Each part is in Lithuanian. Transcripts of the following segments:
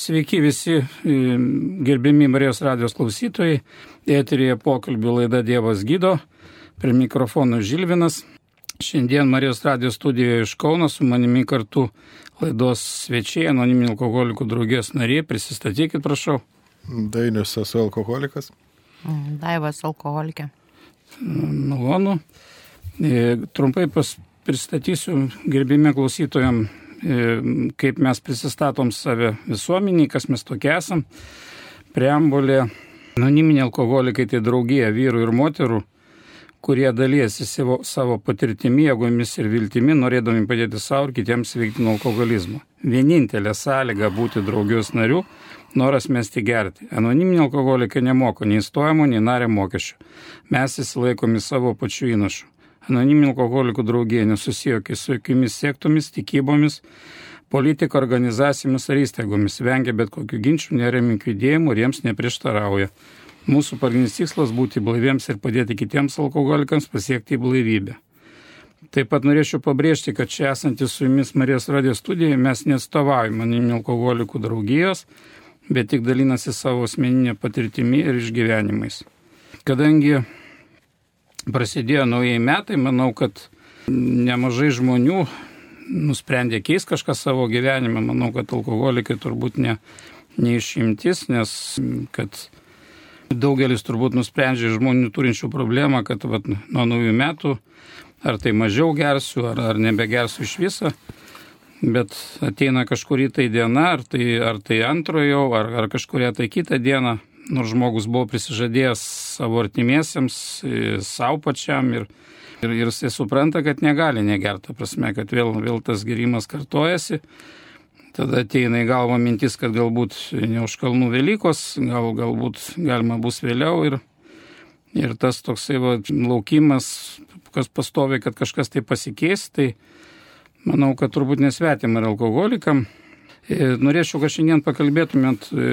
Sveiki visi e, gerbimi Marijos radijos klausytojai. Eterėje pokalbių laida Dievas gydo. Prie mikrofono Žilvinas. Šiandien Marijos radijos studijoje iš Kauno su manimi kartu laidos svečiai, anoniminių alkoholikų draugės nariai. Prisistatykit, prašau. Dainius esu alkoholikas. Daivas alkoholikė. Malonu. E, trumpai pas, pristatysiu gerbimi klausytojams kaip mes prisistatom save visuomeniai, kas mes tokie esam. Preambulė, anoniminiai alkoholikai tai draugija vyrų ir moterų, kurie dalyjasi savo, savo patirtimi, jėgomis ir viltimi, norėdami padėti savo ir kitiems veikti nuo alkoholizmo. Vienintelė sąlyga būti draugijos nariu - noras mesti gerti. Anoniminiai alkoholikai nemoko nei stojimo, nei narė mokesčių. Mes įsilaikomi savo pačių įnašų. Anoniminių alkoholikų draugija nesusijokia su jokiamis sektomis, tikybomis, politika, organizacijomis ar įstaigomis, vengia bet kokių ginčių, nereminkų judėjimų ir jiems neprieštarauja. Mūsų pagrindinis tikslas būti blaiviems ir padėti kitiems alkoholikams pasiekti blaivybę. Taip pat norėčiau pabrėžti, kad čia esantys su jumis Marijos radijos studijoje mes nestovaujame anoniminių alkoholikų draugijos, bet tik dalinasi savo asmeninė patirtimi ir išgyvenimais. Kadangi prasidėjo naujai metai, manau, kad nemažai žmonių nusprendė keisti kažką savo gyvenime. Manau, kad alkoholikai turbūt ne, neišimtis, nes kad daugelis turbūt nusprendžia žmonių turinčių problemą, kad vat, nuo naujų metų ar tai mažiau gersiu, ar, ar nebegersiu iš viso. Bet ateina kažkurį tai diena, ar tai, ar tai antrojo, ar, ar kažkuria tai kitą dieną, nors žmogus buvo prisižadėjęs savo artimiesiems, savo pačiam ir, ir, ir jisai supranta, kad negali negerti, prasme, kad vėl, vėl tas gerimas kartojasi. Tada ateina į galvą mintis, kad galbūt ne už kalnų Velykos, gal, galbūt galima bus vėliau ir, ir tas toksai va, laukimas, kas pastovi, kad kažkas tai pasikeis, tai manau, kad turbūt nesvetim ir alkoholikam. E, norėčiau, kad šiandien pakalbėtumėt, e,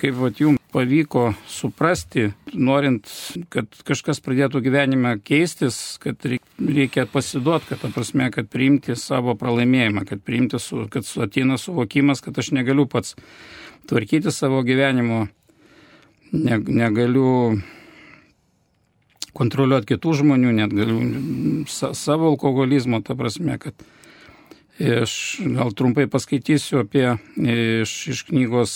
kaip vat, jums pavyko suprasti, norint, kad kažkas pradėtų gyvenime keistis, kad reikia pasiduoti, kad, ta prasme, kad priimti savo pralaimėjimą, kad priimti, su, kad ateina suvokimas, kad aš negaliu pats tvarkyti savo gyvenimo, ne, negaliu kontroliuoti kitų žmonių, net galiu sa, savo alkoholizmo, ta prasme, kad Aš gal trumpai paskaitysiu apie iš, iš knygos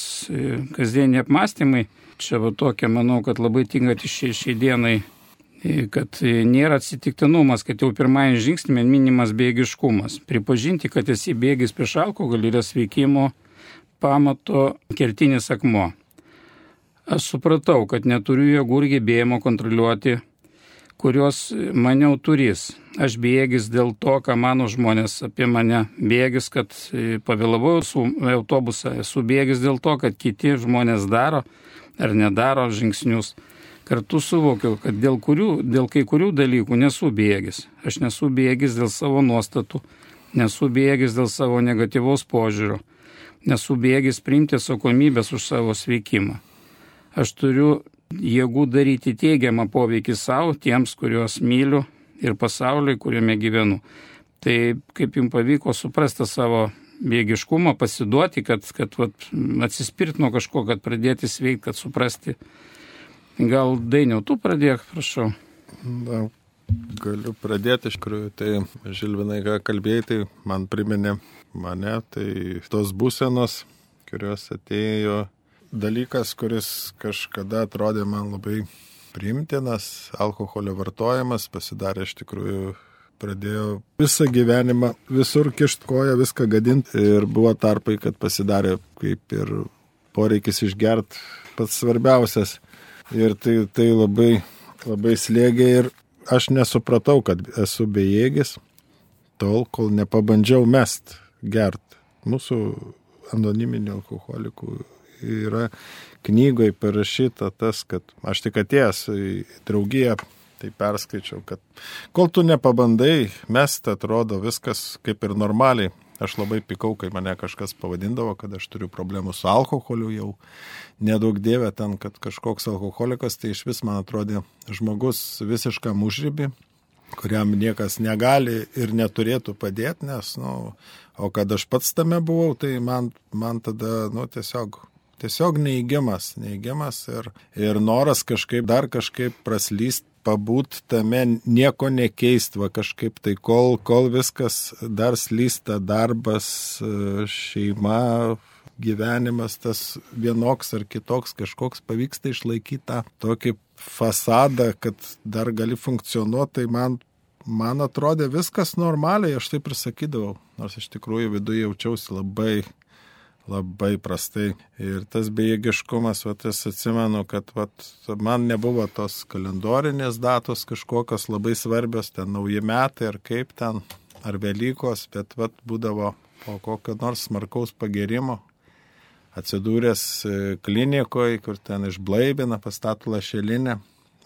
kasdieniai apmąstymai. Čia va tokia, manau, kad labai tinka šiai, šiai dienai, kad nėra atsitiktinumas, kad jau pirmąjį žingsnį minimas bėgiškumas. Pripažinti, kad esi bėgis prieš alkoholį yra sveikimo pamato kertinis akmuo. Aš supratau, kad neturiu jėgų ir gebėjimo kontroliuoti kuriuos maniau turys. Aš bėgis dėl to, ką mano žmonės apie mane. Bėgis, kad e, pavėlavau su autobusą. Esu bėgis dėl to, kad kiti žmonės daro ar nedaro žingsnius. Kartu suvokiau, kad dėl, kurių, dėl kai kurių dalykų nesu bėgis. Aš nesu bėgis dėl savo nuostatų, nesu bėgis dėl savo negatyvaus požiūrio, nesu bėgis priimti atsakomybės už savo sveikimą. Aš turiu jėgų daryti teigiamą poveikį savo, tiems, kuriuos myliu ir pasauliui, kuriame gyvenu. Tai kaip jums pavyko suprasti savo bėgiškumą, pasiduoti, kad, kad vat, atsispirt nuo kažko, kad pradėti sveikti, kad suprasti. Gal dainiau, tu pradėk, prašau. Na, galiu pradėti iš tikrųjų. Tai Žilvinai, ką kalbėjai, tai man priminė mane, tai tos būsenos, kurios atėjo dalykas, kuris kažkada atrodė man labai priimtinas, alkoholio vartojimas pasidarė iš tikrųjų pradėjo visą gyvenimą visur kišt koją, viską gadinti ir buvo tarpai, kad pasidarė kaip ir poreikis išgert pats svarbiausias. Ir tai, tai labai, labai slėgė ir aš nesupratau, kad esu bejėgis tol, kol nepabandžiau mest gert. Mūsų anoniminių alkoholikų yra knygoje parašyta tas, kad aš tik atėjęs į draugiją, tai perskaičiau, kad kol tu nepabandai, mes tai atrodo viskas kaip ir normaliai. Aš labai pikau, kai mane kažkas pavadindavo, kad aš turiu problemų su alkoholiu jau. Nedaug dievė ten, kad kažkoks alkoholikas, tai iš vis man atrodė žmogus visiškam užrybį. kuriam niekas negali ir neturėtų padėti, nes, nu, o kad aš pats tame buvau, tai man, man tada, nu, tiesiog tiesiog neįgimas, neįgimas ir, ir noras kažkaip dar kažkaip praslyst, pabūt tame, nieko nekeist, va kažkaip tai kol, kol viskas dar slysta, darbas, šeima, gyvenimas tas vienoks ar kitoks kažkoks pavyksta išlaikyti tą tokį fasadą, kad dar gali funkcionuoti, tai man, man atrodė viskas normaliai, aš taip ir sakydavau, nors iš tikrųjų viduje jaučiausi labai labai prastai. Ir tas bejėgiškumas, vat, aš atsimenu, kad vat, man nebuvo tos kalendorinės datos kažkokios labai svarbios, ten nauji metai ar kaip ten, ar Velykos, bet vat, būdavo po kokio nors smarkaus pagerimo. Atsidūręs e, klinikoje, kur ten išblaibina, pastatų lašelinę,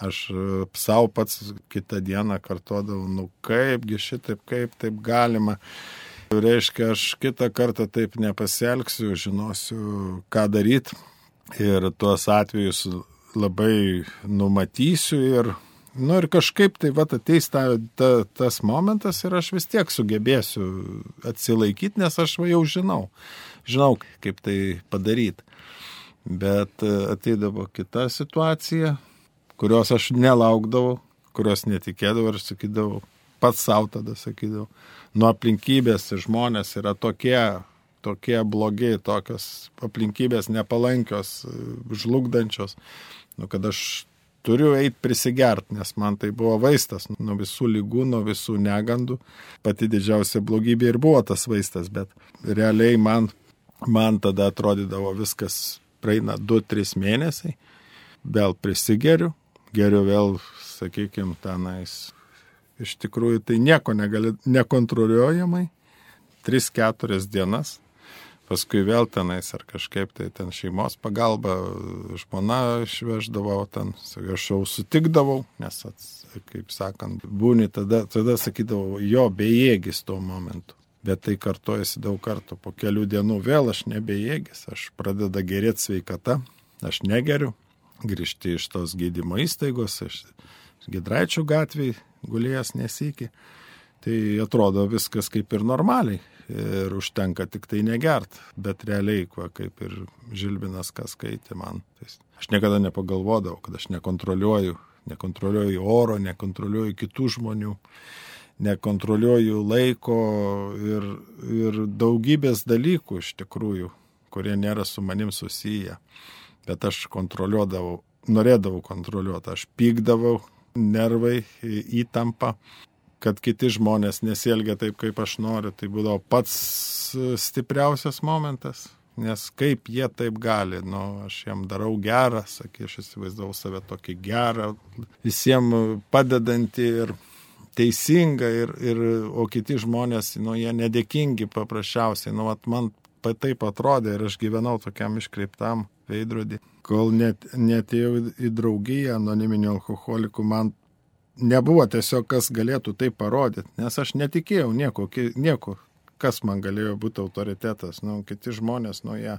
aš e, savo pats kitą dieną kartodavau, nu kaipgi šitaip, kaip taip galima. Reiškia, aš kitą kartą taip nepasielgsiu, žinosiu, ką daryti ir tuos atvejus labai numatysiu ir, nu ir kažkaip tai va ateis ta, ta, tas momentas ir aš vis tiek sugebėsiu atsilaikyti, nes aš jau žinau, žinau, kaip tai padaryti. Bet e, ateidavo kita situacija, kurios aš nelaukdavau, kurios netikėdavau ir sakydavau, pats savo tada sakydavau, nuo aplinkybės žmonės yra tokie, tokie blogi, tokios aplinkybės nepalankios, žlugdančios, nu, kad aš turiu eiti prisigert, nes man tai buvo vaistas nuo visų lygų, nuo visų negandų. Pati didžiausia blogybė ir buvo tas vaistas, bet realiai man, man tada atrodydavo viskas praeina 2-3 mėnesiai, vėl prisigeriu, geriu vėl, sakykime, tenais iš tikrųjų tai nieko negali, nekontroliuojamai, 3-4 dienas, paskui vėl tenais ar kažkaip tai ten šeimos pagalba, žmona išveždavau ten, aš jau sutikdavau, nes, ats, kaip sakant, būni tada, tada sakydavau, jo bejėgis tuo momentu. Bet tai kartojasi daug kartų. Po kelių dienų vėl aš nebejėgis, aš pradeda gerėti sveikata, aš negeriu, grįžti iš tos gydymo įstaigos, iš Gidraičių gatvėje, gulėjęs nesikį. Tai atrodo viskas kaip ir normaliai ir užtenka tik tai negert, bet realiai, kuo, kaip ir Žilbinas, kas skaitė man. Tai aš niekada nepagalvodavau, kad aš nekontroliuoju, nekontroliuoju oro, nekontroliuoju kitų žmonių, nekontroliuoju laiko ir, ir daugybės dalykų iš tikrųjų, kurie nėra su manim susiję. Bet aš kontroliuodavau, norėdavau kontroliuoti, aš pykdavau, nervai, įtampa, kad kiti žmonės nesielgia taip, kaip aš noriu. Tai būdavo pats stipriausias momentas. Nes kaip jie taip gali, nu, aš jam darau gerą, sakė, aš įsivaizdavau save tokį gerą, visiems padedantį ir teisingą, ir, ir, o kiti žmonės, nu, jie nedėkingi paprasčiausiai. Nu, vat, man taip atrodė ir aš gyvenau tokiam iškreiptam veidrodį. Kol net, netėjau į draugiją anoniminių alkoholikų, man nebuvo tiesiog kas galėtų tai parodyti, nes aš netikėjau nieko, nieko kas man galėjo būti autoritetas. Nu, kiti žmonės, nu, jie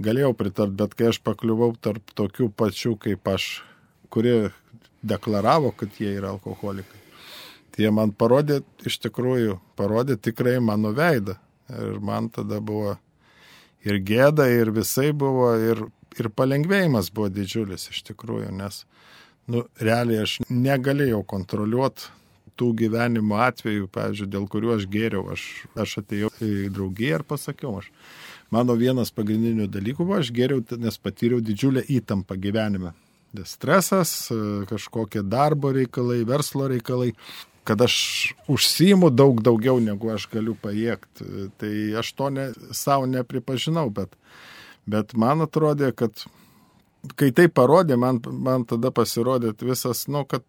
galėjau pritart, bet kai aš pakliuvau tarp tokių pačių kaip aš, kurie deklaravo, kad jie yra alkoholikai, tai jie man parodė, iš tikrųjų, parodė tikrai mano veidą. Ir man tada buvo ir gėda, ir visai buvo, ir, ir palengvėjimas buvo didžiulis iš tikrųjų, nes, nu, realiai aš negalėjau kontroliuoti tų gyvenimo atvejų, pavyzdžiui, dėl kurių aš gėriau, aš, aš atėjau į draugiją ir pasakiau, aš, mano vienas pagrindinių dalykų buvo, aš gėriau, nes patyriau didžiulę įtampą gyvenime. Stresas, kažkokie darbo reikalai, verslo reikalai kad aš užsijimu daug daugiau, negu aš galiu pajėgti. Tai aš to ne, savo nepripažinau, bet, bet man atrodė, kad kai tai parodė, man, man tada pasirodė visas, nu, kad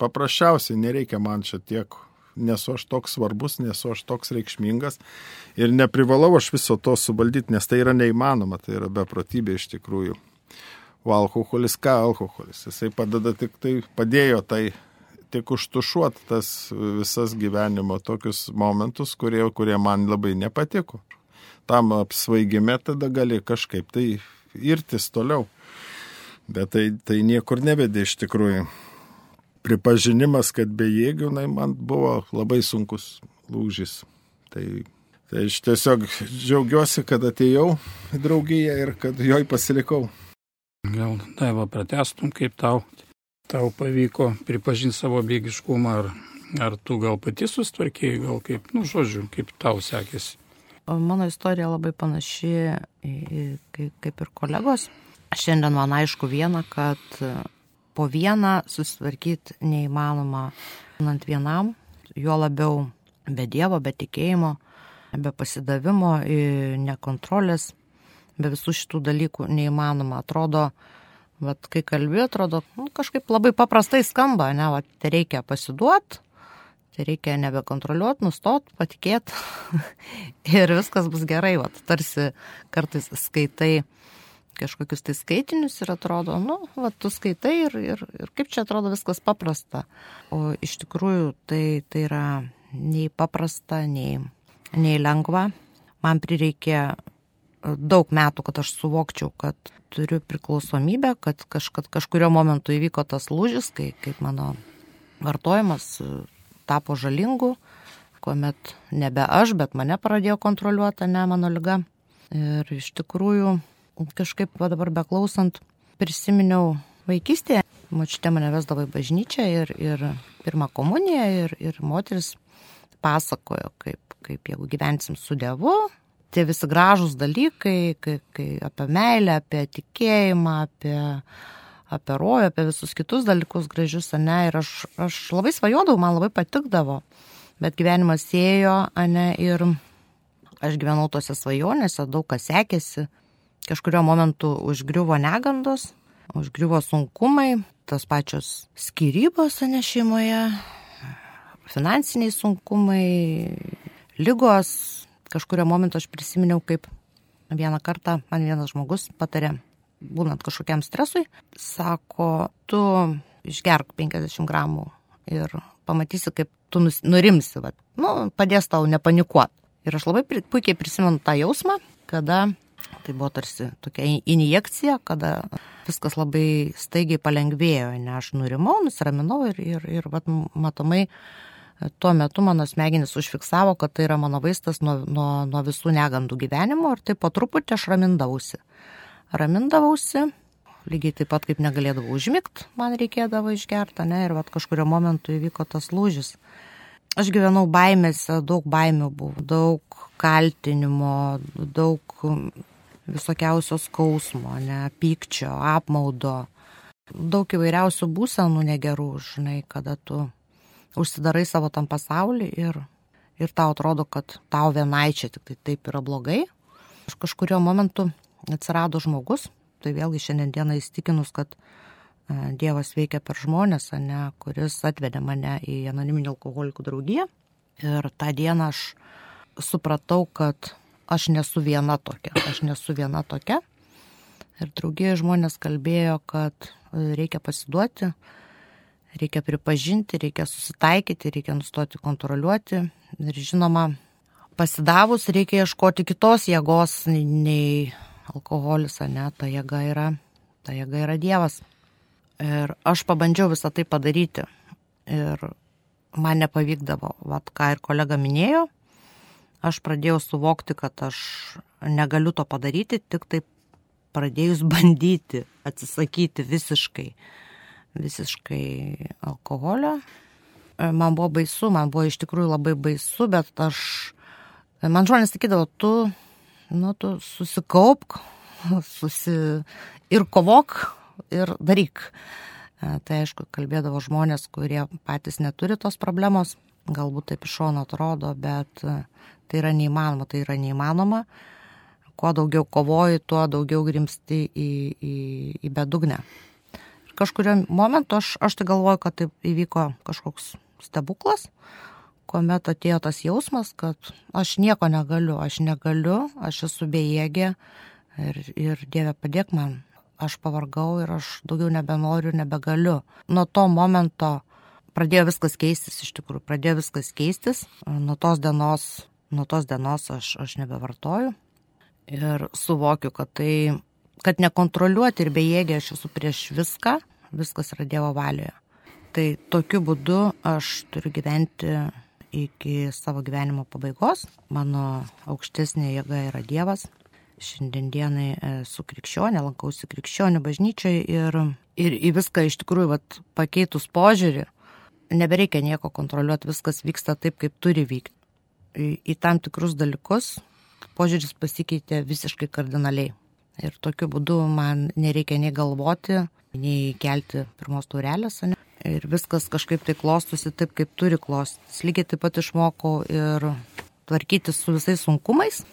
paprasčiausiai nereikia man čia tiek, nesu aš toks svarbus, nesu aš toks reikšmingas ir neprivalau aš viso to suvaldyti, nes tai yra neįmanoma, tai yra beprotybė iš tikrųjų. O alkoholis ką alkoholis? Jisai padeda tik tai, padėjo tai tik užtušuoti tas visas gyvenimo tokius momentus, kurie, kurie man labai nepatiko. Tam apsvaigime tada gali kažkaip tai irtis toliau. Bet tai, tai niekur nevedė iš tikrųjų. pripažinimas, kad bejėgių, na, man buvo labai sunkus lūžis. Tai, tai aš tiesiog džiaugiuosi, kad atėjau į draugiją ir kad joj pasilikau. Gal Daiva pratestum, kaip tau, tau pavyko pripažinti savo bėgiškumą, ar, ar tu gal pati sustvarkėjai, gal kaip, nu, žodžiu, kaip tau sekėsi. Mano istorija labai panaši kaip ir kolegos. Šiandien man aišku viena, kad po vieną susitvarkyti neįmanoma ant vienam, juo labiau be Dievo, be tikėjimo, be pasidavimo, nekontrolės, be visų šitų dalykų neįmanoma. Atrodo, vat, kai kalbė, atrodo, nu, kažkaip labai paprastai skamba, ne, vat, tai reikia pasiduoti, tai reikia nebekontroliuoti, nustot, patikėti ir viskas bus gerai, vat, tarsi kartais skaitai kažkokius tai skaitinius ir atrodo, nu, va, tu skaitai ir, ir, ir kaip čia atrodo viskas paprasta. O iš tikrųjų tai, tai yra nei paprasta, nei, nei lengva. Man prireikė daug metų, kad aš suvokčiau, kad turiu priklausomybę, kad kažkad, kažkurio momentu įvyko tas lūžis, kai kaip mano vartojimas tapo žalingu, kuomet nebe aš, bet mane pradėjo kontroliuoti, ne mano lyga. Ir iš tikrųjų kažkaip dabar beklausant prisiminiau vaikystėje. Mačiute mane vesdavo į bažnyčią ir, ir pirmą komuniją ir, ir moteris pasakojo, kaip, kaip jeigu gyvensim su Dievu, tie visi gražūs dalykai, kai, kai apie meilę, apie tikėjimą, apie, apie rojų, apie visus kitus dalykus gražius, ne, ir aš, aš labai svajodavau, man labai patikdavo, bet gyvenimas ėjo, ne, ir aš gyvenau tose svajonėse, daug kas sekėsi, Kažkurio momentu užgriuvo negandos, užgriuvo sunkumai, tos pačios skirybos ne šeimoje, finansiniai sunkumai, lygos. Kažkurio momentu aš prisiminiau, kaip vieną kartą man vienas žmogus patarė, būnant kažkokiam stresui, sako, tu išgerk 50 gramų ir pamatysi, kaip tu nurimsi, va. nu, padės tau nepanikuoti. Ir aš labai puikiai prisimenu tą jausmą, kada Tai buvo tarsi tokia injekcija, kada viskas labai staigiai palengvėjo, ne aš nurimau, nusiraminau ir, ir, ir vat, matomai tuo metu mano smegenis užfiksavo, kad tai yra mano vaistas nuo, nuo, nuo visų negandų gyvenimo ir tai po truputį aš ramindavausi. Ramindavausi, lygiai taip pat kaip negalėdavau užmigti, man reikėdavo išgerti, ne, ir vat, kažkurio momentu įvyko tas lūžis. Aš gyvenau baimėse, daug baimių buvo, daug kaltinimo, daug visokiausio skausmo, ne, pykčio, apmaudo, daug įvairiausių būsenų negerų, žinai, kada tu užsidarai savo tam pasaulį ir, ir tau atrodo, kad tau vienai čia tik tai taip yra blogai. Aš kažkurio momentu atsirado žmogus, tai vėlgi šiandieną įstikinus, kad e, Dievas veikia per žmonės, ne, kuris atvedė mane į anoniminį alkoholikų draugiją. Ir tą dieną aš supratau, kad aš nesu viena tokia, aš nesu viena tokia. Ir draugėje žmonės kalbėjo, kad e, reikia pasiduoti, reikia pripažinti, reikia susitaikyti, reikia nustoti kontroliuoti. Ir žinoma, pasidavus reikia ieškoti kitos jėgos nei alkoholis, ne, ta jėga yra, ta jėga yra Dievas. Ir aš pabandžiau visą tai padaryti. Ir man nepavykdavo, vad ką ir kolega minėjo, aš pradėjau suvokti, kad aš negaliu to padaryti, tik taip pradėjus bandyti atsisakyti visiškai, visiškai alkoholio. Man buvo baisu, man buvo iš tikrųjų labai baisu, bet aš, man žmonės sakydavo, tu, nu, tu susikaupk, susi ir kovok ir daryk. Tai aišku, kalbėdavo žmonės, kurie patys neturi tos problemos, galbūt taip iš šono atrodo, bet Tai yra neįmanoma, tai yra neįmanoma. Kuo daugiau kovoji, tuo daugiau grimsti į, į, į bedugnę. Ir kažkurio momentu aš, aš tai galvoju, kad tai įvyko kažkoks stebuklas, kuomet atėjo tas jausmas, kad aš nieko negaliu, aš negaliu, aš esu bejėgė ir, ir Dieve padėk man, aš pavargau ir aš daugiau nebenoriu, nebegaliu. Nuo to momento pradėjo viskas keistis, iš tikrųjų, pradėjo viskas keistis. Nuo tos dienos nuo tos dienos aš, aš nebevartoju ir suvokiu, kad tai, kad nekontroliuoti ir bejėgė aš esu prieš viską, viskas yra Dievo valioje. Tai tokiu būdu aš turiu gyventi iki savo gyvenimo pabaigos. Mano aukštesnė jėga yra Dievas. Šiandien dienai esu krikščionė, lankausi krikščionių bažnyčiai ir, ir į viską iš tikrųjų vat, pakeitus požiūrį, nebereikia nieko kontroliuoti, viskas vyksta taip, kaip turi vykti. Į, į tam tikrus dalykus požiūris pasikeitė visiškai kardinaliai. Ir tokiu būdu man nereikia nei galvoti, nei kelti pirmos taurelės, ne? Ir viskas kažkaip tai klostusi taip, kaip turi klostytis. Lygiai taip pat išmokau ir tvarkytis su visais sunkumais,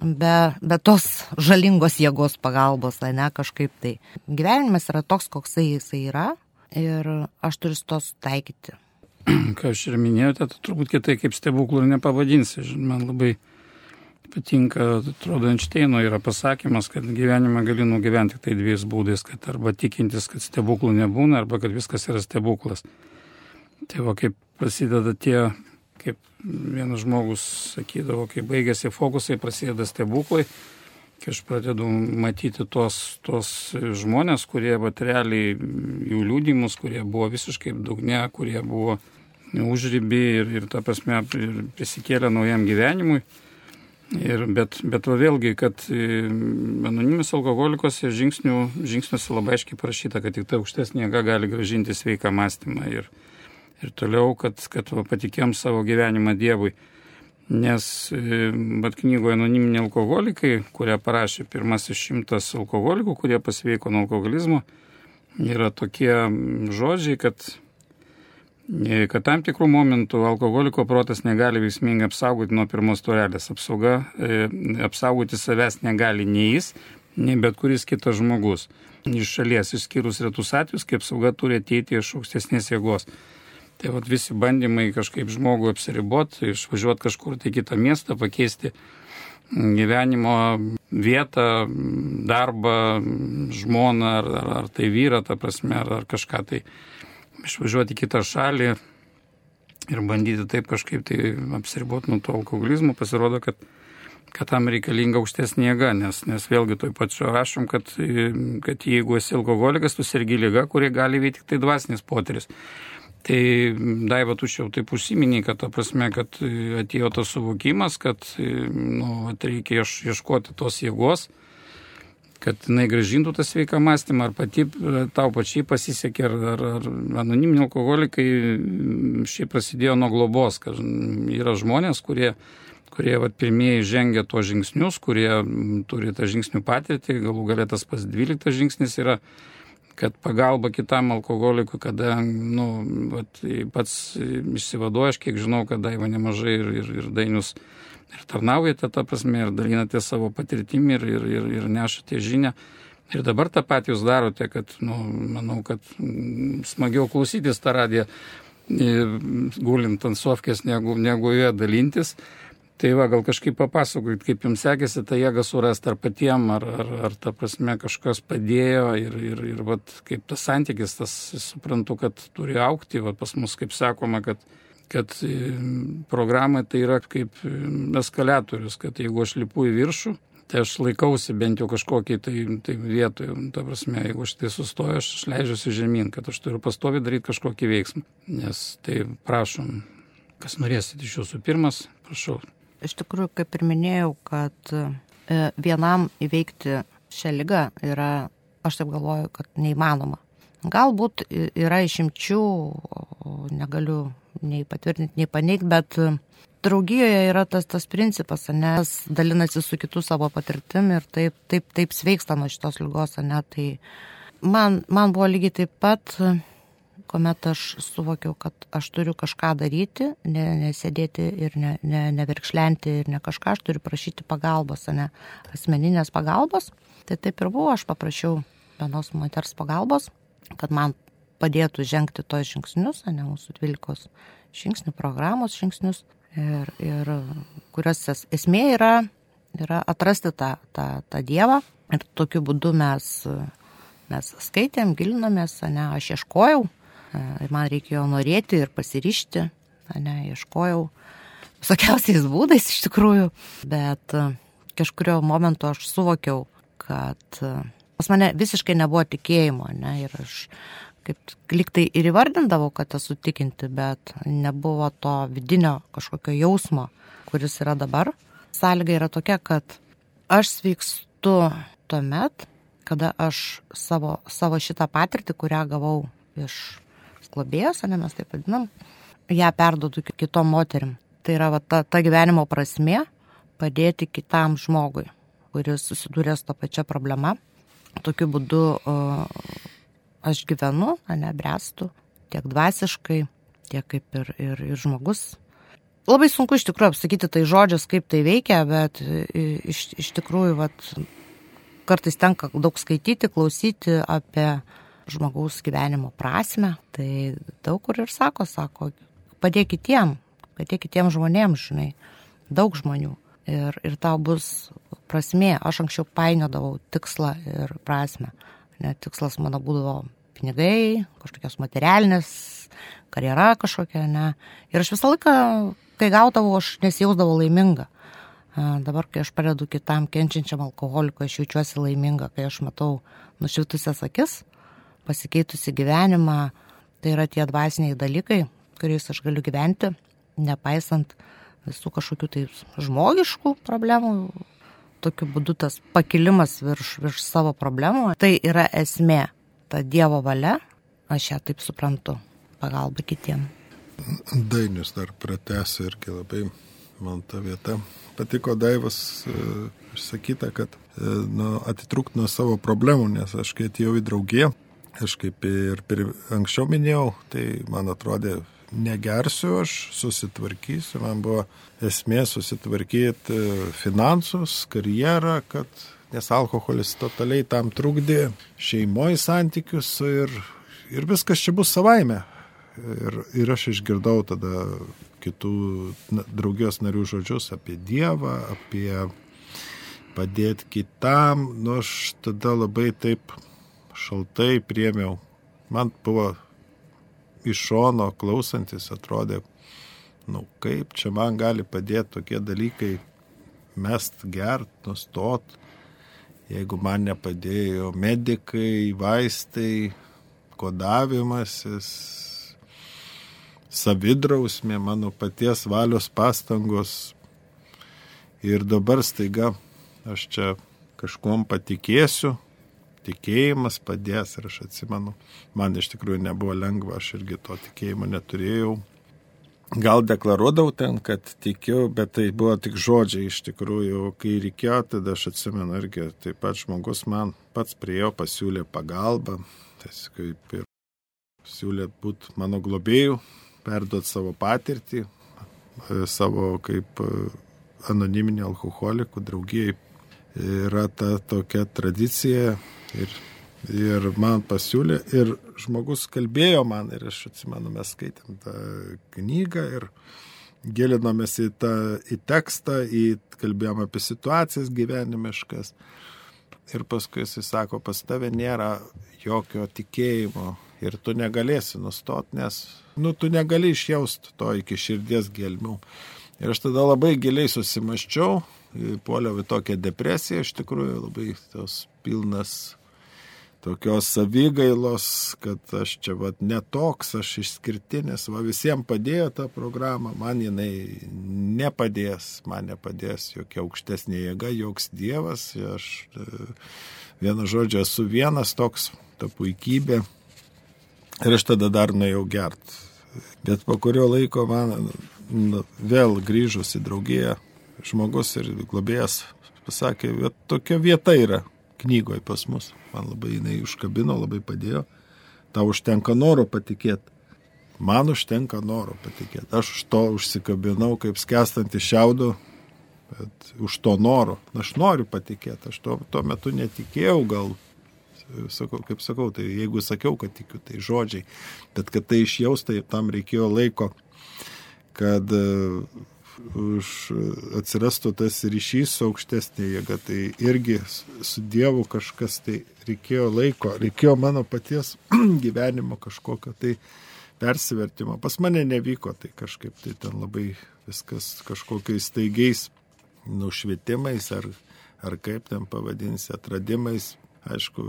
be, be tos žalingos jėgos pagalbos, ne kažkaip tai. Gyvenimas yra toks, koks jisai yra ir aš turiu su to sutaikyti. Ką aš ir minėjote, tai turbūt kitai kaip stebuklų nepavadinsi. Man labai patinka, atrodo, Einšteino yra pasakymas, kad gyvenimą gali nugyventi tik tai dviejais būdais, kad arba tikintis, kad stebuklų nebūna, arba kad viskas yra stebuklas. Tai va, kaip prasideda tie, kaip vienas žmogus sakydavo, kai baigėsi fokusai, prasideda stebuklai, kai aš pradedu matyti tos, tos žmonės, kurie materialiai jų liūdimus, kurie buvo visiškai dugne, kurie buvo užrybį ir, ir ta prasme prisikėlė naujam gyvenimui Ir, bet, bet vėlgi, kad e, anonimis alkoholikose žingsnių, žingsniuose labai aiškiai parašyta, kad tik ta aukštesnė jėga gali gražinti sveiką mąstymą ir, ir toliau, kad, kad patikėm savo gyvenimą Dievui. Nes bet knygoje anoniminiai alkoholikai, kurią parašė pirmasis šimtas alkoholikų, kurie pasveiko nuo alkoholizmo, yra tokie žodžiai, kad kad tam tikrų momentų alkoholiko protas negali veiksmingai apsaugoti nuo pirmos turelės. Apsauga, e, apsaugoti savęs negali nei jis, nei bet kuris kitas žmogus. Iš šalies, išskyrus retus atvejus, kaip apsauga turi ateiti iš aukštesnės jėgos. Tai vat, visi bandymai kažkaip žmogų apsiriboti, išvažiuoti kažkur tai kitą miestą, pakeisti gyvenimo vietą, darbą, žmoną ar, ar, ar tai vyrą, ta prasme, ar, ar kažką tai išvažiuoti į kitą šalį ir bandyti taip kažkaip tai apsiriboti nuo to alkoholizmo, pasirodo, kad, kad tam reikalinga aukštesnė jėga, nes, nes vėlgi toj pačiu rašom, kad, kad jeigu esi alkoholikas, tu sergi lyga, kurie gali veikti tik tai dvasinis potyris. Tai Daiva, tu jau taip užsiminiai, kad, ta prasme, kad atėjo tas suvokimas, kad nu, reikia ieškoti tos jėgos, kad jinai gražintų tą sveiką mąstymą, ar pati tau pačiai pasisekė, ar, ar, ar anoniminiai alkoholikai šiaip prasidėjo nuo globos, kad yra žmonės, kurie, kurie vat, pirmieji žengia to žingsnius, kurie turi tą žingsnių patirtį, galų galę tas pas 12 žingsnis yra kad pagalba kitam alkoholikui, kada nu, vat, pats išsivaduoja, aš kiek žinau, kad daiva nemažai ir, ir, ir dainius ir tarnaujate tą prasme, ir dalinate savo patirtimį ir, ir, ir, ir nešate žinę. Ir dabar tą patį jūs darote, kad, nu, manau, kad mm, smagiau klausytis tą radiją gulint ant sofkės, negu, negu joje dalintis. Tai va, gal kažkaip papasakokit, kaip jums sekėsi tą jėgą surasti ar patiem, ar, ar, ar ta prasme kažkas padėjo ir, ir, ir vat, kaip tas santykis, tas suprantu, kad turi aukti, va, pas mus, kaip sakoma, kad kad e, programa tai yra kaip e, eskalatorius, kad jeigu aš lipu į viršų, tai aš laikausi bent jau kažkokį tai, tai vietoje, ta prasme, jeigu aš tai sustoju, aš leidžiuosi žemyn, kad aš turiu pastovi daryti kažkokį veiksmą. Nes tai prašom, kas norėsit iš jūsų pirmas, prašau. Iš tikrųjų, kaip ir minėjau, kad e, vienam įveikti šią lygą yra, aš taip galvoju, kad neįmanoma. Galbūt yra išimčių, negaliu nei patvirtinti, nei paneigti, bet e, draugijoje yra tas, tas principas, nes dalinasi su kitų savo patirtim ir taip, taip, taip sveiksta nuo šitos lygos, ne, tai man, man buvo lygiai taip pat, kuomet aš suvokiau, kad aš turiu kažką daryti, ne, nesėdėti ir ne, ne, nevirkšlenti ir ne kažką, aš turiu prašyti pagalbos, ne asmeninės pagalbos. Tai taip ir buvo, aš paprašiau vienos moters pagalbos, kad man padėtų žengti tos žingsnius, ne mūsų 12 žingsnių programos žingsnius, ir, ir kurios esmė yra, yra atrasti tą, tą, tą Dievą. Ir tokiu būdu mes, mes skaitėm, gilinomės, ne, aš ieškojau, ir man reikėjo norėti ir pasirišti, ne, ieškojau visokiausiais būdais iš tikrųjų, bet kažkurio momentu aš suvokiau, kad pas mane visiškai nebuvo tikėjimo, ne, ir aš kaip liktai ir įvardindavau, kad esu tikinti, bet nebuvo to vidinio kažkokio jausmo, kuris yra dabar. Sąlyga yra tokia, kad aš sveikstu tuomet, kada aš savo, savo šitą patirtį, kurią gavau iš globėjos, ne mes taip vadinam, ją perdodu kitom moterim. Tai yra va, ta, ta gyvenimo prasme padėti kitam žmogui, kuris susidūrė su tą pačią problemą. Tokiu būdu aš gyvenu, ne brestu, tiek dvasiškai, tiek kaip ir, ir, ir žmogus. Labai sunku iš tikrųjų apsakyti tai žodžius, kaip tai veikia, bet iš, iš tikrųjų vat, kartais tenka daug skaityti, klausyti apie žmogaus gyvenimo prasme. Tai daug kur ir sako, sako, padėk kitiem, padėk kitiem žmonėms, žinai, daug žmonių. Ir, ir tau bus prasmė. Aš anksčiau painiodavau tikslą ir prasme. Net tikslas mano būdavo pinigai, kažkokios materialinės, karjera kažkokia, ne. Ir aš visą laiką, kai gaudavau, aš nesijausdavau laiminga. Dabar, kai aš pradedu kitam kenčiančiam alkoholikui, aš jaučiuosi laiminga, kai aš matau nušvitusias akis, pasikeitusi gyvenimą, tai yra tie dvasiniai dalykai, kuriais aš galiu gyventi, nepaisant visų kažkokių tai žmogiškų problemų. Tokiu būdu tas pakilimas virš, virš savo problemų, tai yra esmė ta Dievo valia, aš ją taip suprantu, pagalba kitiem. Dainius dar pratęsiu irgi labai man ta vieta. Patiko Daivas e, išsakyta, kad nu, atitrūkt nuo savo problemų, nes aš kai atėjau į draugiją, aš kaip ir anksčiau minėjau, tai man atrodė, negersiu aš, susitvarkysiu, man buvo esmė susitvarkyti e, finansus, karjerą, kad nes alkoholis totaliai tam trukdė šeimoje santykius ir, ir viskas čia bus savaime. Ir, ir aš išgirdau tada kitų draugijos narių žodžius apie Dievą, apie padėti kitam. Nu, aš tada labai taip šaltai priemiau. Man buvo iš šono klausantis atrodė, nu kaip čia man gali padėti tokie dalykai, mest gert, nustot jeigu man nepadėjo medikai, vaistai, kodavimasis, savidrausmė, mano paties valios pastangos. Ir dabar staiga aš čia kažkuom patikėsiu, tikėjimas padės ir aš atsimenu, man iš tikrųjų nebuvo lengva, aš irgi to tikėjimo neturėjau, gal deklaruodavau ten, kad tikiu, bet tai buvo tik žodžiai iš tikrųjų, kai reikėjo, tada aš atsimenu irgi, taip pat žmogus man pats priejo, pasiūlė pagalbą, tai kaip ir siūlė būti mano globėjų, perduoti savo patirtį, savo kaip anoniminį alkoholikų draugijai. Yra ta tokia tradicija ir Ir man pasiūlė, ir žmogus kalbėjo man, ir aš atsimenu, mes skaitėm tą knygą ir gilinomės į, tą, į tekstą, į, kalbėjom apie situacijas gyvenimiškas. Ir paskui jis sako, pas tave nėra jokio tikėjimo ir tu negalėsi nustot, nes, nu, tu negali išjausti to iki širdies gelmių. Ir aš tada labai giliai susimaščiau, puoliau į tokią depresiją, iš tikrųjų labai tos pilnas tokios savigailos, kad aš čia vat netoks, aš išskirtinis, va visiems padėjo tą programą, man jinai nepadės, man nepadės jokia aukštesnė jėga, joks dievas, aš e, vienu žodžiu esu vienas toks, ta puikybė. Ir aš tada dar nuėjau gert. Bet po kurio laiko man vėl grįžus į draugiją, žmogus ir globėjas pasakė, tokia vieta yra knygoje pas mus. Man labai jinai užkabino, labai padėjo. Tau užtenka noro patikėti. Man užtenka noro patikėti. Aš už to užsikabinau kaip skęstantį šiaudų, bet už to noro. Aš noriu patikėti. Aš tuo, tuo metu netikėjau gal. Sakau, kaip sakau, tai jeigu sakiau, kad tikiu, tai žodžiai. Bet kad tai išjaus, tai tam reikėjo laiko, kad už atsirastų tas ryšys su aukštesnė jėga. Tai irgi su Dievu kažkas tai reikėjo laiko, reikėjo mano paties gyvenimo kažkokio tai persivertimo. Pas mane nevyko, tai kažkaip tai ten labai viskas kažkokiais staigiais nušvietimais ar, ar kaip ten pavadinsi, atradimais. Aišku,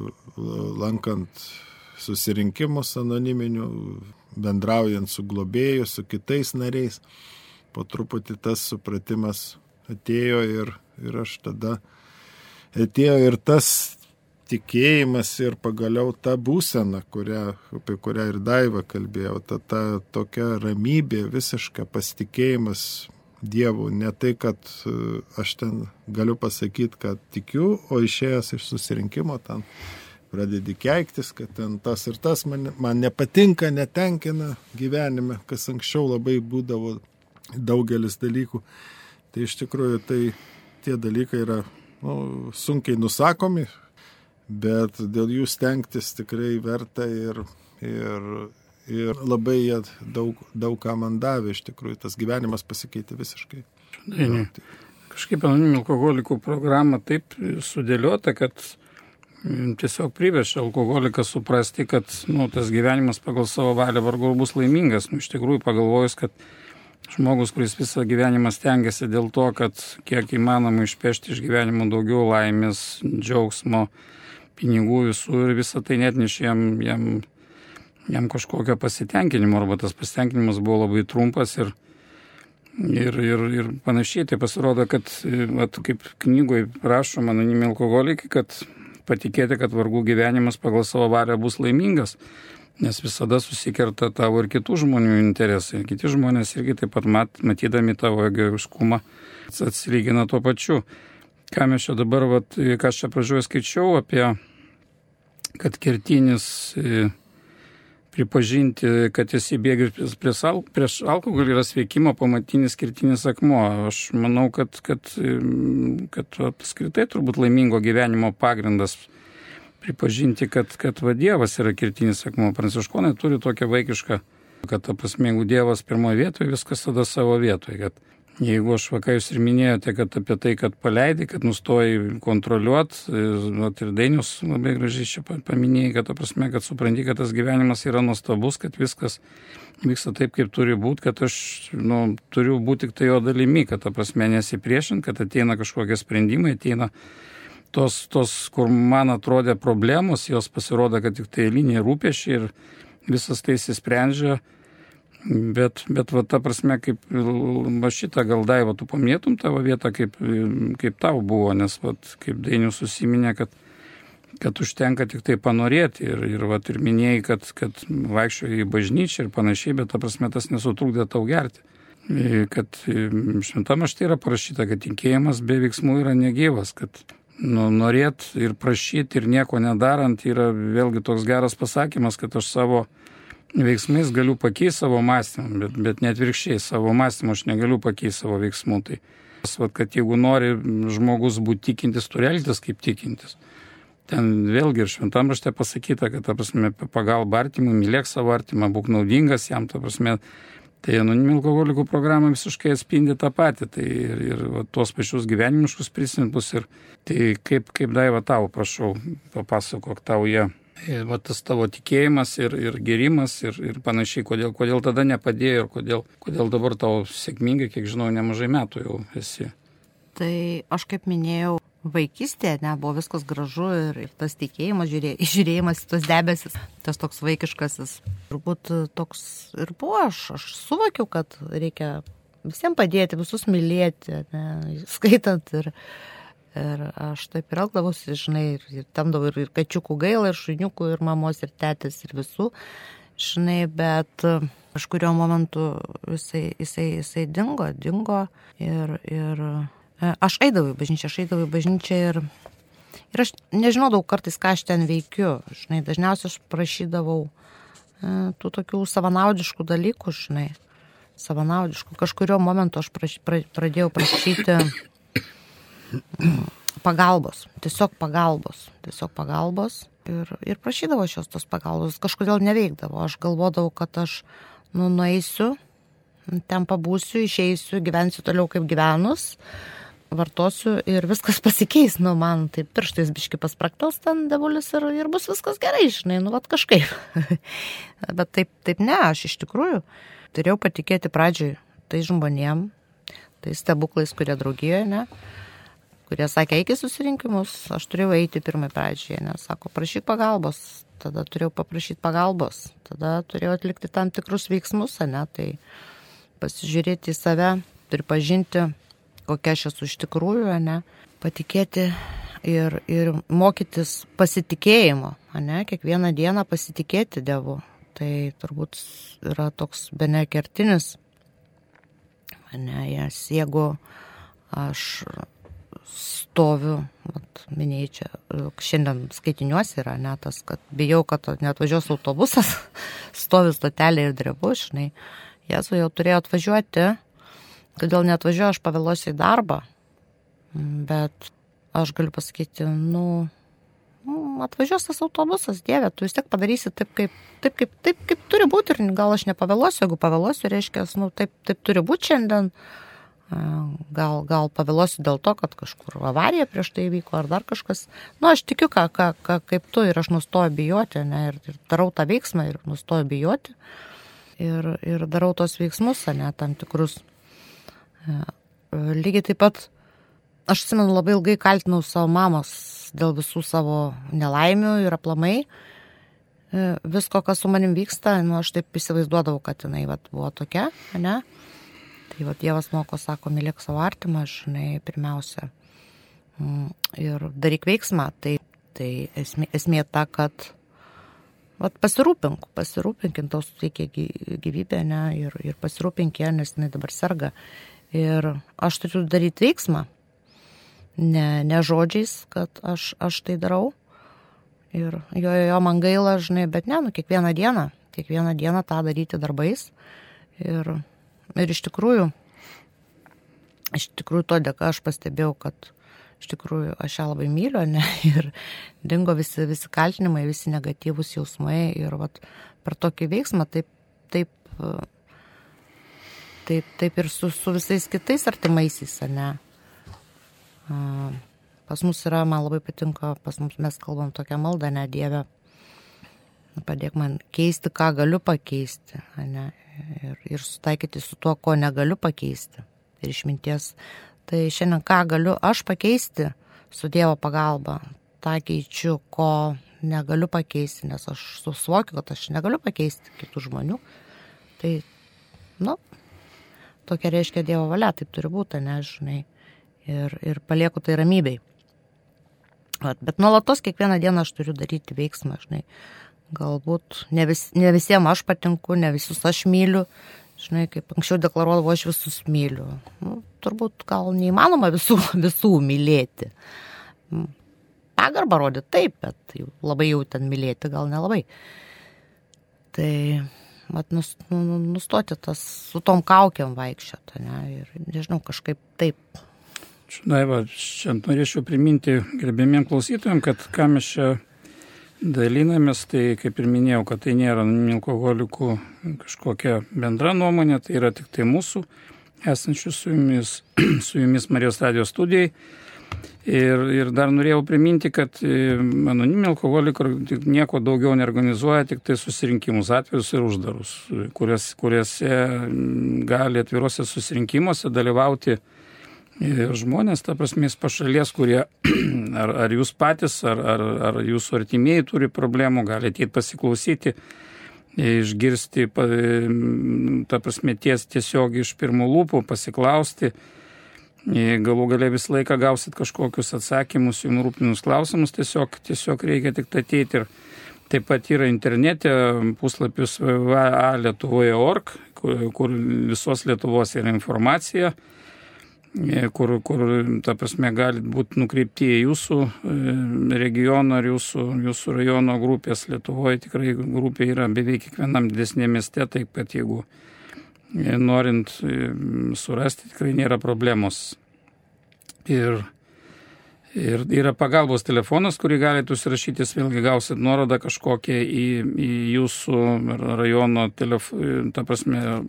lankant susirinkimus anoniminių, bendraujant su globėju, su kitais nariais. Po truputį tas supratimas atėjo ir, ir aš tada atėjo ir tas tikėjimas ir pagaliau ta būsena, kurią, apie kurią ir Daiva kalbėjau, ta, ta tokia ramybė, visiška pasitikėjimas Dievu. Ne tai, kad e, aš ten galiu pasakyti, kad tikiu, o išėjęs iš susirinkimo ten pradedi keiktis, kad ten tas ir tas man, man nepatinka, netenkina gyvenime, kas anksčiau labai būdavo daugelis dalykų. Tai iš tikrųjų tai tie dalykai yra nu, sunkiai nusakomi, bet dėl jų stengtis tikrai verta ir, ir, ir labai jie daug, daug ką man davė, iš tikrųjų tas gyvenimas pasikeitė visiškai. Ne, kažkaip anoniminių alkoholikų programa taip sudėliota, kad tiesiog priverčia alkoholiką suprasti, kad nu, tas gyvenimas pagal savo valią vargu bus laimingas. Nu, iš tikrųjų pagalvojus, kad žmogus, kuris visą gyvenimą stengiasi dėl to, kad kiek įmanoma išpešti iš gyvenimo daugiau laimės, džiaugsmo, pinigų visų ir visą tai net neš jam, jam, jam kažkokio pasitenkinimo, arba tas pasitenkinimas buvo labai trumpas ir, ir, ir, ir panašiai. Tai pasirodo, kad, at, kaip knygoje rašoma anonimi alkoholikai, kad patikėti, kad vargų gyvenimas pagal savo valią bus laimingas nes visada susikerta tavo ir kitų žmonių interesai. Kiti žmonės irgi taip pat mat, matydami tavo egoiškumą atsilygina tuo pačiu. Ką mes čia dabar, vat, ką aš čia pradžioje skaičiau apie, kad kertinis e, pripažinti, kad esi bėgęs prieš, al, prieš alkoholį yra sveikimo pamatinis kertinis akmuo. Aš manau, kad, kad, kad apskritai turbūt laimingo gyvenimo pagrindas pripažinti, kad, kad va Dievas yra kirtinis akmuo. Pranciškonai turi tokią vaikišką, kad, ta prasme, jeigu Dievas pirmoje vietoje, viskas tada savo vietoje. Kad jeigu aš vakai jūs ir minėjote, kad apie tai, kad paleidai, kad nustoji kontroliuoti, ir Dainius labai gražiai čia paminėjai, kad, prasme, kad supranti, kad tas gyvenimas yra nuostabus, kad viskas vyksta taip, kaip turi būti, kad aš nu, turiu būti tik tai jo dalimi, kad, prasme, nesipriešint, kad ateina kažkokie sprendimai, ateina tos, tos, kur man atrodė problemos, jos pasirodo, kad tik tai eiliniai rūpešiai ir visas tai įsisprendžia. Bet, bet va, ta prasme, kaip va šitą gal daiva, tu pamėtum tavo vietą, kaip, kaip tau buvo, nes va, kaip Dainius susiminė, kad, kad užtenka tik tai panorėti ir, ir, va, ir minėjai, kad, kad vaikščioji į bažnyčią ir panašiai, bet ta prasme tas nesutrukdė tau gerti. Kad šventame štai yra parašyta, kad tikėjimas be veiksmų yra negyvas, kad nu, norėt ir prašyti ir nieko nedarant yra vėlgi toks geras pasakymas, kad aš savo veiksmais galiu pakeisti savo mąstymą, bet, bet net virkščiai savo mąstymą aš negaliu pakeisti savo veiksmų. Tai, vat, kad jeigu nori žmogus būti tikintis, turi elgtis kaip tikintis. Ten vėlgi ir šventam rašte pasakyta, kad, ta prasme, pagalba artimui, mylėk savo artimą, būk naudingas jam, ta prasme, Tai anoniminių alkoholikų programa visiškai atspindi tą patį, tai ir, ir va, tuos pačius gyvenimiškus prisimtus ir tai kaip, kaip daiva tau, prašau, papasakok tau jie. Ir, va, tas tavo tikėjimas ir, ir gerimas ir, ir panašiai, kodėl, kodėl tada nepadėjo ir kodėl, kodėl dabar tau sėkmingai, kiek žinau, nemažai metų jau esi. Tai aš kaip minėjau, vaikystėje, ne, buvo viskas gražu ir, tas tikėjimas, žiūrė, žiūrėjimas į tos debesis, tas toks vaikiškasis. Turbūt toks ir buvo, aš, aš suvokiau, kad reikia visiems padėti, visus mylėti, ne, skaitant ir, ir aš taip ir elgdavausi, žinai, ir, ir tamdavau ir, ir kačiukų gailą, ir šuniukų, ir mamos, ir tėtis, ir visų, žinai, bet kažkurio momentu jisai, jisai, jisai dingo, dingo ir, ir E, aš eidavau į bažnyčią, aš eidavau į bažnyčią ir, ir aš nežinodavau kartais, ką aš ten veikiu. Žinai, dažniausiai aš prašydavau e, tų tokių savanaudiškų dalykų, žinai, savanaudiškų. Kažkurio momentu aš praš, pra, pradėjau prašyti pagalbos, tiesiog pagalbos, tiesiog pagalbos. Ir, ir prašydavo šios tos pagalbos, kažkodėl neveikdavo. Aš galvodavau, kad aš nu, nueisiu, ten pabūsiu, išeisiu, gyvensiu toliau kaip gyvenus. Vartosiu ir viskas pasikeis, nu, man tai pirštais biški paspraktels ten devulis ir, ir bus viskas gerai, žinai, nu, vat kažkaip. Bet taip, taip ne, aš iš tikrųjų turėjau patikėti pradžioj tai žmonėm, tai stebuklais, kurie draugijoje, ne, kurie sakė, eik į susirinkimus, aš turėjau eiti pirmai pradžioje, nes sako, prašyk pagalbos, tada turėjau paprašyti pagalbos, tada turėjau atlikti tam tikrus veiksmus, ne, tai pasižiūrėti į save, pripažinti, kokia aš esu iš tikrųjų, ne, patikėti ir, ir mokytis pasitikėjimo, ne, kiekvieną dieną pasitikėti Dievu. Tai turbūt yra toks bene kertinis, ne, jas, jeigu aš stoviu, vat, minėjai čia, šiandien skaitiniuosi yra net tas, kad bijau, kad net važiuos autobusas, stovi stotelė ir drebu, žinai, Jėzu jau turėjo atvažiuoti, kodėl neatvažiuoju, aš pavėluosiu į darbą, bet aš galiu pasakyti, nu, nu, atvažiuos tas autobusas, dieve, tu vis tiek padarysi taip, kaip, taip, kaip, taip, kaip turi būti ir gal aš nepavėluosiu, jeigu pavėluosiu, reiškia, nu, taip, taip turi būti šiandien. Gal, gal pavėluosiu dėl to, kad kažkur avarija prieš tai įvyko ar dar kažkas. Nu, aš tikiu, ką, ką, ką, kaip tu ir aš nustoju bijoti, ne, ir, ir darau tą veiksmą ir nustoju bijoti. Ir, ir darau tos veiksmus, ne, tam tikrus. Lygiai taip pat Aš atsimenu, labai ilgai kaltinau savo mamos dėl visų savo nelaimių ir aplamai e, visko, kas su manim vyksta, nu, aš taip įsivaizduodavau, kad jinai vat, buvo tokia, ne? Tai vat, Dievas moko, sako, mylėk savo artimą, žinai, pirmiausia. Mm, ir daryk veiksmą. Tai, tai esmė, esmė ta, kad vat, pasirūpink, pasirūpink, tau suteikia gyvybę, ne? Ir, ir pasirūpink ją, nes jinai dabar serga. Ir aš turiu daryti veiksmą ne, ne žodžiais, kad aš, aš tai darau. Ir jo, jo man gaila, žinai, bet ne, nu, kiekvieną dieną, kiekvieną dieną tą daryti darbais. Ir, ir iš tikrųjų, iš tikrųjų to dėka aš pastebėjau, kad iš tikrųjų aš ją labai myliu, ne, ir dingo visi, visi kaltinimai, visi negatyvūs jausmai. Ir vat, per tokį veiksmą taip, taip, taip, taip ir su, su visais kitais artimaisiais, ne? Pas mus yra, man labai patinka, pas mus mes kalbam tokią maldą, ne Dieve, padėk man keisti, ką galiu pakeisti, ne, ir, ir sutaikyti su tuo, ko negaliu pakeisti. Ir išminties, tai šiandien ką galiu aš pakeisti su Dievo pagalba, tą keičiu, ko negaliu pakeisti, nes aš suvokiu, kad aš negaliu pakeisti kitų žmonių. Tai, nu, tokia reiškia Dievo valia, taip turi būti, nežinai ir, ir palieku tai ramybei. Vat, bet nuolatos kiekvieną dieną aš turiu daryti veiksmą, žinai. Galbūt ne, vis, ne visiems aš patinku, ne visus aš myliu. Žinai, kaip anksčiau deklaruodavau, aš visus myliu. Nu, turbūt gal neįmanoma visų, visų mylėti. Mm. Pagarbą rodyti taip, bet jau, labai jau ten mylėti gal nelabai. Tai mat, nus, nu, nu, nustoti tas su tom kaukiam vaikščioti, ne, ir nežinau, kažkaip taip Daiva, čia norėčiau priminti gerbėmiem klausytojams, kad ką mes čia dalinamės, tai kaip ir minėjau, kad tai nėra alkoholikų kažkokia bendra nuomonė, tai yra tik tai mūsų esančių su jumis, su jumis Marijos radijos studijai. Ir, ir dar norėjau priminti, kad e, anoniminiai alkoholikai nieko daugiau neorganizuoja, tik tai susirinkimus atvirus ir uždarus, kuriuose, kuriuose gali atviruose susirinkimuose dalyvauti žmonės, ta prasme, iš pašalies, kurie ar, ar jūs patys, ar, ar, ar jūsų artimieji turi problemų, galite įti pasiklausyti, išgirsti, ta prasme, ties, tiesiog iš pirmų lūpų pasiklausti. Galų galę visą laiką gausit kažkokius atsakymus, jums rūpinus klausimus, tiesiog, tiesiog reikia tik ateiti ir taip pat yra internete puslapis VA Lietuvoje.org, kur, kur visos Lietuvos yra informacija E, kur, kur ta prasme, galit būti nukreipti į jūsų e, regioną ar jūsų, jūsų rajono grupės. Lietuvoje tikrai grupė yra beveik kiekvienam didesnėme mieste, taip kad jeigu e, norint surasti, tikrai nėra problemos. Ir, ir yra pagalbos telefonas, kurį galite užsirašyti, vėlgi gausit nuorodą kažkokią į, į jūsų rajono, telef, ta prasme,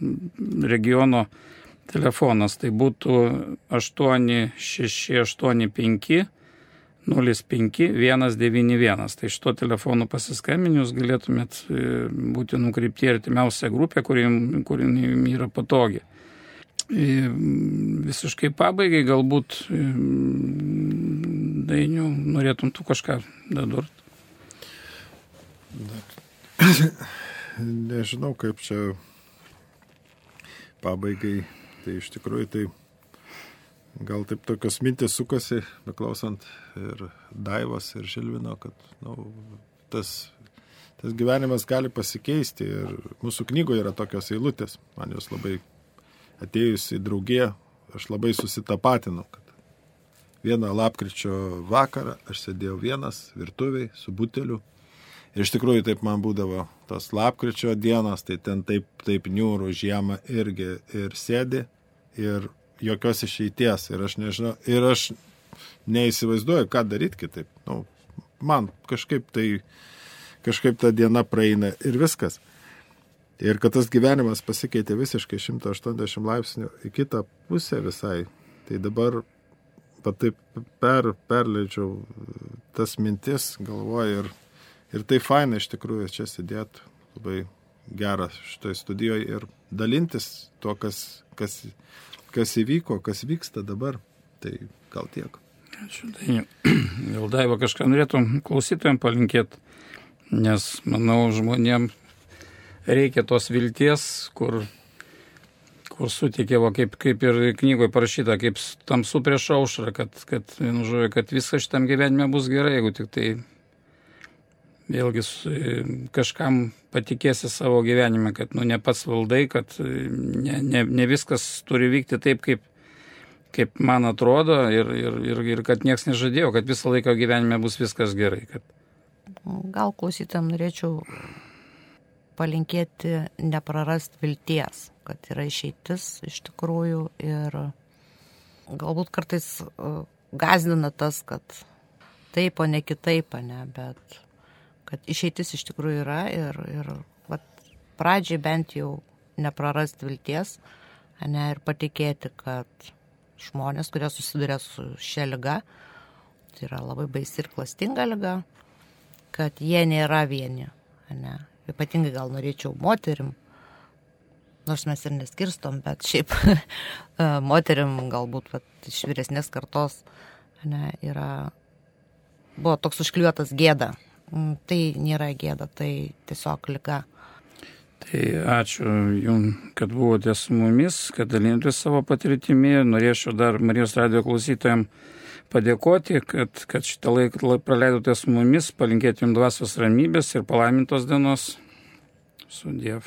regiono telefonas, tai būtų 8685 05191. Tai šito telefonu pasiskambinius galėtumėt e, būti nukreipti artimiausią grupę, kuri, kuri yra patogi. visiškai pabaigai galbūt dainių norėtum tu kažką dadurt. Nežinau, kaip čia pabaigai. Tai iš tikrųjų tai gal taip tokios mintis sukasi, beklausant ir Daivos, ir Žilvino, kad nu, tas, tas gyvenimas gali pasikeisti. Ir mūsų knygoje yra tokios eilutės, man jos labai atėjus į draugiją, aš labai susitapatinu, kad vieną lapkričio vakarą aš sėdėjau vienas virtuviai su buteliu Ir iš tikrųjų taip man būdavo tos lapkričio dienos, tai ten taip, taip niūrų žiemą irgi ir sėdi ir jokios išeities. Ir aš nežinau, ir aš neįsivaizduoju, ką daryti kitaip. Nu, man kažkaip tai, kažkaip ta diena praeina ir viskas. Ir kad tas gyvenimas pasikeitė visiškai 180 laipsnių į kitą pusę visai, tai dabar pat taip per, perleidžiau tas mintis, galvoju ir Ir tai faina iš tikrųjų čia sėdėti, labai geras šitoje studijoje ir dalintis to, kas, kas, kas įvyko, kas vyksta dabar. Tai gal tiek. Ačiū. Gal Daiva kažką norėtum klausytojams palinkėti, nes manau žmonėm reikia tos vilties, kur, kur sutikė, va, kaip, kaip ir knygoje parašyta, kaip tamsu prieš aušrą, kad, kad, vienu žodžiu, kad viskas šitam gyvenime bus gerai, jeigu tik tai vėlgi kažkam patikėsi savo gyvenime, kad nu, ne pats valdai, kad ne, ne, ne viskas turi vykti taip, kaip, kaip man atrodo ir, ir, ir, ir kad niekas nežadėjo, kad visą laiką gyvenime bus viskas gerai. Kad... Gal klausytam norėčiau palinkėti neprarast vilties, kad yra išeitis iš tikrųjų ir galbūt kartais gazdina tas, kad taip, o ne kitaip, ne, bet kad išeitis iš tikrųjų yra ir, ir vat, pradžiai bent jau neprarasti vilties ne, ir patikėti, kad žmonės, kurie susiduria su šia lyga, tai yra labai baisi ir klastinga lyga, kad jie nėra vieni. Ne. Ypatingai gal norėčiau moterim, nors mes ir neskirstom, bet šiaip moterim galbūt vat, iš vyresnės kartos ne, yra, buvo toks užkliuotas gėda tai nėra gėda, tai tiesiog lyga. Tai ačiū Jums, kad buvote su mumis, kad dalinotės savo patirtimi. Norėčiau dar Marijos radio klausytojams padėkoti, kad, kad šitą laiką praleidote su mumis, palinkėti Jums dvasios ramybės ir palaimintos dienos. Su Dievu.